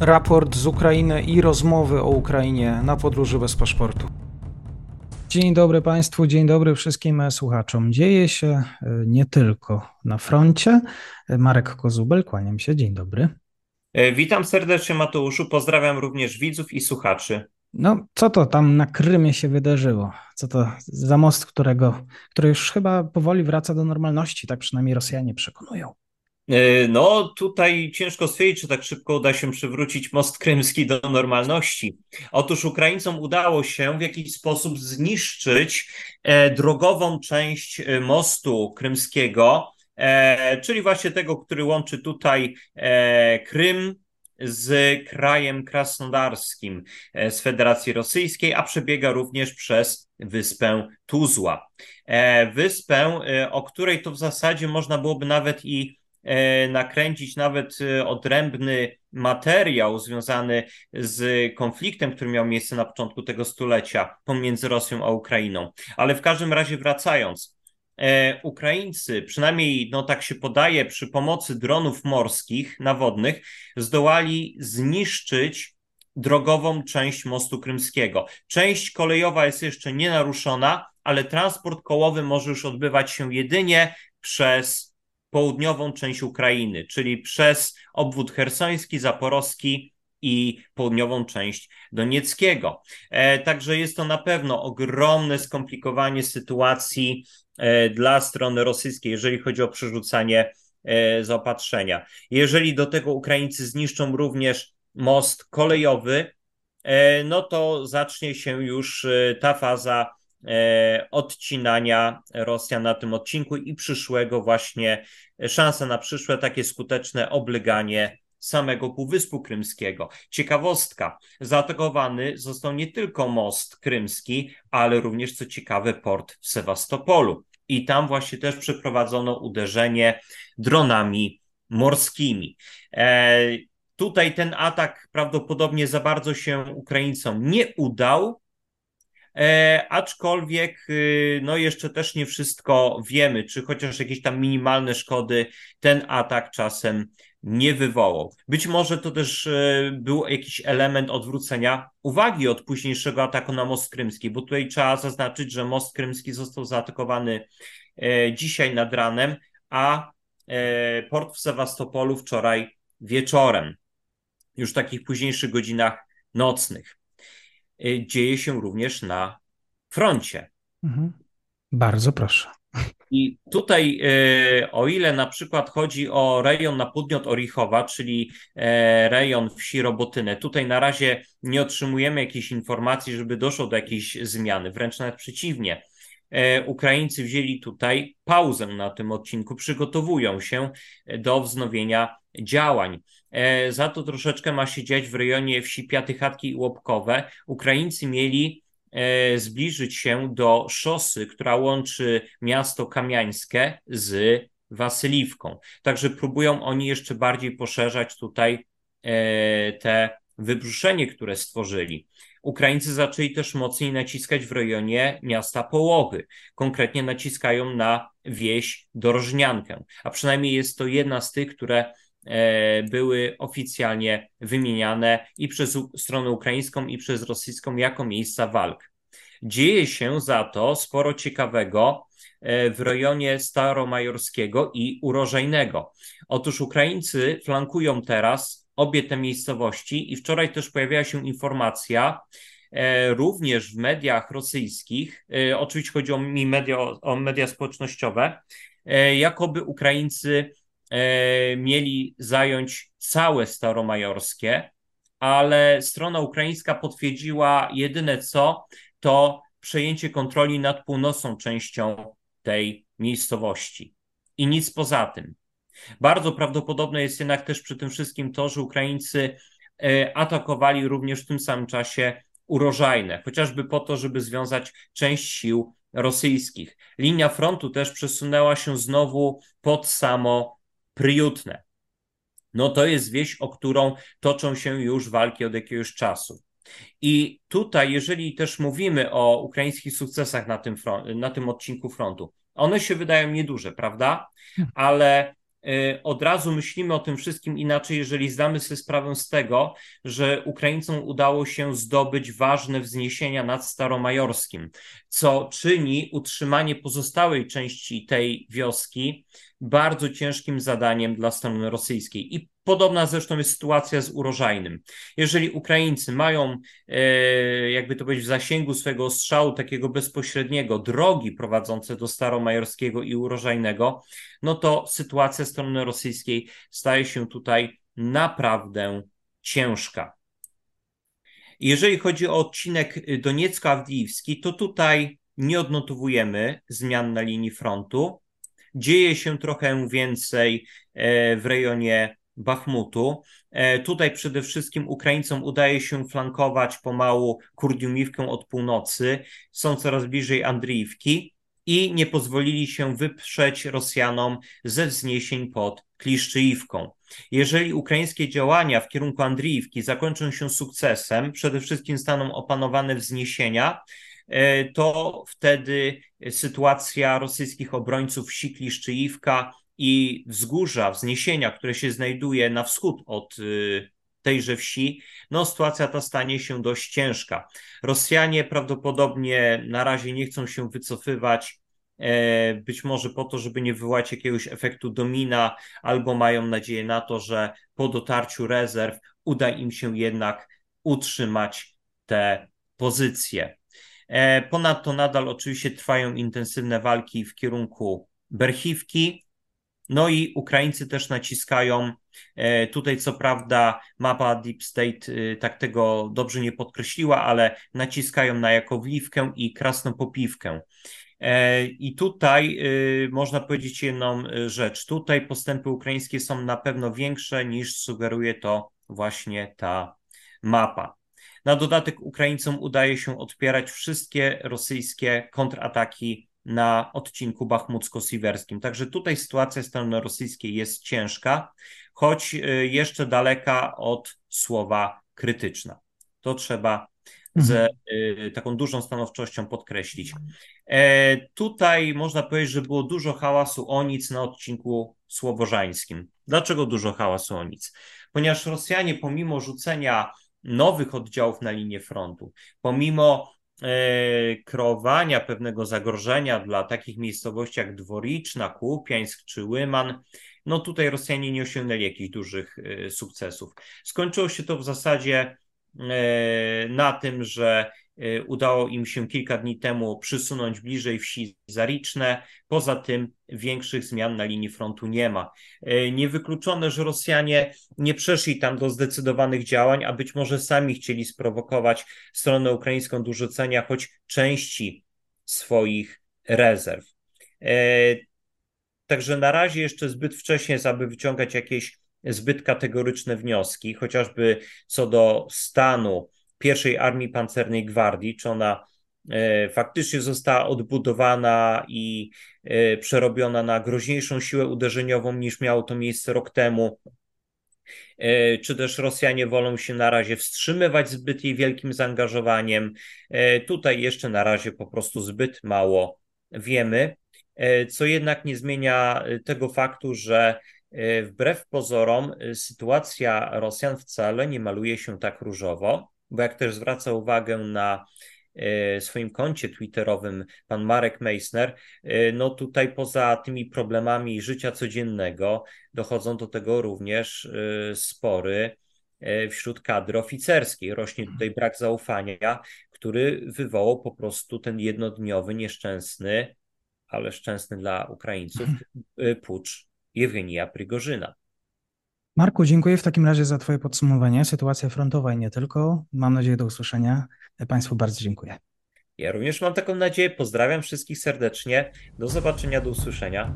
raport z Ukrainy i rozmowy o Ukrainie na podróży bez paszportu. Dzień dobry Państwu, dzień dobry wszystkim słuchaczom. Dzieje się e, nie tylko na froncie. Marek Kozubel, kłaniam się, dzień dobry. E, witam serdecznie Mateuszu, pozdrawiam również widzów i słuchaczy. No, co to tam na Krymie się wydarzyło? Co to za most, którego, który już chyba powoli wraca do normalności, tak przynajmniej Rosjanie przekonują. E, no, tutaj ciężko stwierdzić, czy tak szybko uda się przywrócić most krymski do normalności. Otóż Ukraińcom udało się w jakiś sposób zniszczyć e, drogową część e, mostu krymskiego, czyli właśnie tego, który łączy tutaj Krym z krajem krasnodarskim z Federacji Rosyjskiej, a przebiega również przez wyspę Tuzła. Wyspę, o której to w zasadzie można byłoby nawet i nakręcić nawet e, odrębny materiał związany z konfliktem, który miał miejsce na początku tego stulecia pomiędzy Rosją a Ukrainą. Ale w każdym razie wracając, e, Ukraińcy, przynajmniej no tak się podaje, przy pomocy dronów morskich, nawodnych, zdołali zniszczyć drogową część mostu krymskiego. Część kolejowa jest jeszcze nienaruszona, ale transport kołowy może już odbywać się jedynie przez południową część Ukrainy, czyli przez obwód hersoński, zaporowski i południową część Donieckiego. E, także jest to na pewno ogromne skomplikowanie sytuacji e, dla strony rosyjskiej, jeżeli chodzi o przerzucanie e, zaopatrzenia. Jeżeli do tego Ukraińcy zniszczą również most kolejowy, no to zacznie się już ta faza odcinania Rosjan na tym odcinku i przyszłego właśnie e, szansa na przyszłe takie skuteczne obleganie samego Półwyspu Krymskiego. Ciekawostka, zaatakowany został nie tylko most krymski, ale również, co ciekawe, port w Sewastopolu. I tam właśnie też przeprowadzono uderzenie dronami morskimi. E, tutaj ten atak prawdopodobnie za bardzo się Ukraińcom nie udał, E, aczkolwiek y, no jeszcze też nie wszystko wiemy, czy chociaż jakieś tam minimalne szkody ten atak czasem nie wywołał. Być może to też e, był jakiś element odwrócenia uwagi od późniejszego ataku na most krymski, bo tutaj trzeba zaznaczyć, że most krymski został zaatakowany e, dzisiaj nad ranem, a port w Sewastopolu wczoraj wieczorem, już w takich późniejszych godzinach nocnych. Y, dzieje się również na froncie. Mhm. Bardzo proszę. I tutaj, y, o ile na przykład chodzi o rejon na południe od Orichowa, czyli e, rejon wsi Robotynę, tutaj na razie nie otrzymujemy jakiejś informacji, żeby doszło do jakiejś zmiany, wręcz nawet przeciwnie. E, Ukraińcy wzięli tutaj pauzę na tym odcinku, przygotowują się do wznowienia działań. E, za to troszeczkę ma się dziać w rejonie wsi Piatychatki i Łopkowe. Ukraińcy mieli e, zbliżyć się do szosy, która łączy miasto Kamiańskie z Wasyliwką. Także próbują oni jeszcze bardziej poszerzać tutaj te wybrzuszenie, które stworzyli. Ukraińcy zaczęli też mocniej naciskać w rejonie miasta Połowy. Konkretnie naciskają na wieś Dorożniankę, a przynajmniej jest to jedna z tych, które e, były oficjalnie wymieniane i przez stronę ukraińską, i przez rosyjską jako miejsca walk. Dzieje się za to sporo ciekawego e, w rejonie Staromajorskiego i Urożejnego. Otóż Ukraińcy flankują teraz obie te miejscowości i wczoraj też pojawiła się informacja, e, również w mediach rosyjskich, e, oczywiście chodzi o media, o media społecznościowe, e, jakoby Ukraińcy mieli zająć całe Staromajorskie, ale strona ukraińska potwierdziła jedyne co, to przejęcie kontroli nad północną częścią tej miejscowości. I nic poza tym. Bardzo prawdopodobne jest jednak też przy tym wszystkim to, że Ukraińcy e, atakowali również w tym samym czasie urożajne, chociażby po to, żeby związać część sił rosyjskich. Linia frontu też przesunęła się znowu pod samo Priutne. No to jest wieś, o którą toczą się już walki od jakiegoś czasu. I tutaj, jeżeli też mówimy o ukraińskich sukcesach na tym, front, na tym odcinku frontu, one się wydają nieduże, prawda? Hmm. Ale od razu myślimy o tym wszystkim inaczej, jeżeli zdamy sobie sprawę z tego, że Ukraińcom udało się zdobyć ważne wzniesienia nad Staromajorskim, co czyni utrzymanie pozostałej części tej wioski bardzo ciężkim zadaniem dla strony rosyjskiej. I Podobna zresztą jest sytuacja z urożajnym. Jeżeli Ukraińcy mają, e, jakby to powiedzieć, w zasięgu swego ostrzału takiego bezpośredniego drogi prowadzące do Staromajorskiego i urożajnego, no to sytuacja strony rosyjskiej staje się tutaj naprawdę ciężka. Jeżeli chodzi o odcinek Doniecko-Awdijiwski, to tutaj nie odnotowujemy zmian na linii frontu. Dzieje się trochę więcej e, w rejonie Bachmutu. E, tutaj przede wszystkim Ukraińcom udaje się flankować pomału Kurdiumiwkę od północy, są coraz bliżej Andriiwki i nie pozwolili się wyprzeć Rosjanom ze wzniesień pod Kliszczyiwką. Jeżeli ukraińskie działania w kierunku Andriiwki zakończą się sukcesem, przede wszystkim staną opanowane wzniesienia, e, to wtedy sytuacja rosyjskich obrońców wsi Kliszczyiwka i wzgórza, wzniesienia, które się znajduje na wschód od y, tejże wsi, no sytuacja ta stanie się dość ciężka. Rosjanie prawdopodobnie na razie nie chcą się wycofywać, e, być może po to, żeby nie wywołać jakiegoś efektu domina, albo mają nadzieję na to, że po dotarciu rezerw uda im się jednak utrzymać te pozycje. E, ponadto nadal oczywiście trwają intensywne walki w kierunku Berchiwki, no i Ukraińcy też naciskają. E, tutaj, co prawda, mapa Deep State e, tak tego dobrze nie podkreśliła, ale naciskają na Jakowliwkę i Krasnopopiwkę. E, I tutaj można powiedzieć jedną rzecz. Tutaj postępy ukraińskie są na pewno większe niż sugeruje to właśnie ta mapa. Na dodatek Ukraińcom udaje się odpierać wszystkie rosyjskie kontrataki na odcinku bachmucko-siwerskim. Także tutaj sytuacja strony rosyjskiej jest ciężka, choć y, jeszcze daleka od słowa krytyczna. To trzeba ze mhm. y, taką dużą stanowczością podkreślić. E, tutaj można powiedzieć, że było dużo hałasu o nic na odcinku słowożańskim. Dlaczego dużo hałasu o nic? Ponieważ Rosjanie, pomimo rzucenia nowych oddziałów na linię frontu, pomimo kreowania pewnego zagrożenia dla takich miejscowości jak Dworiczna, Kupiańsk czy Łyman, no tutaj Rosjanie nie osiągnęli jakichś dużych e, sukcesów. Skończyło się to w zasadzie e, na tym, że udało im się kilka dni temu przysunąć bliżej wsi Zariczne. Poza tym większych zmian na linii frontu nie ma. Y, niewykluczone, że Rosjanie nie przeszli tam do zdecydowanych działań, a być może sami chcieli sprowokować stronę ukraińską do rzucenia choć części swoich rezerw. Y, także na razie jeszcze zbyt wcześnie, aby wyciągać jakieś zbyt kategoryczne wnioski, chociażby co do stanu pierwszej Armii Pancernej Gwardii, czy ona e, faktycznie została odbudowana i e, przerobiona na groźniejszą siłę uderzeniową niż miało to miejsce rok temu. E, czy też Rosjanie wolą się na razie wstrzymywać zbyt jej wielkim zaangażowaniem? Tutaj jeszcze na razie po prostu zbyt mało wiemy, co jednak nie zmienia tego faktu, że wbrew pozorom sytuacja Rosjan wcale nie maluje się tak różowo bo jak też zwraca uwagę na e, swoim koncie twitterowym pan Marek Meissner, e, no tutaj poza tymi problemami życia codziennego dochodzą do tego również e, spory wśród kadry oficerskiej. Rośnie tutaj brak zaufania, który wywołał po prostu ten jednodniowy, nieszczęsny, ale szczęsny dla Ukraińców pucz Jewgenija Prigorzyna. Marku, dziękuję w takim razie za Twoje podsumowanie. Sytuacja frontowa i nie tylko. Mam nadzieję do usłyszenia. Państwu bardzo dziękuję. Ja również mam taką nadzieję. Pozdrawiam wszystkich serdecznie. Do zobaczenia, do usłyszenia.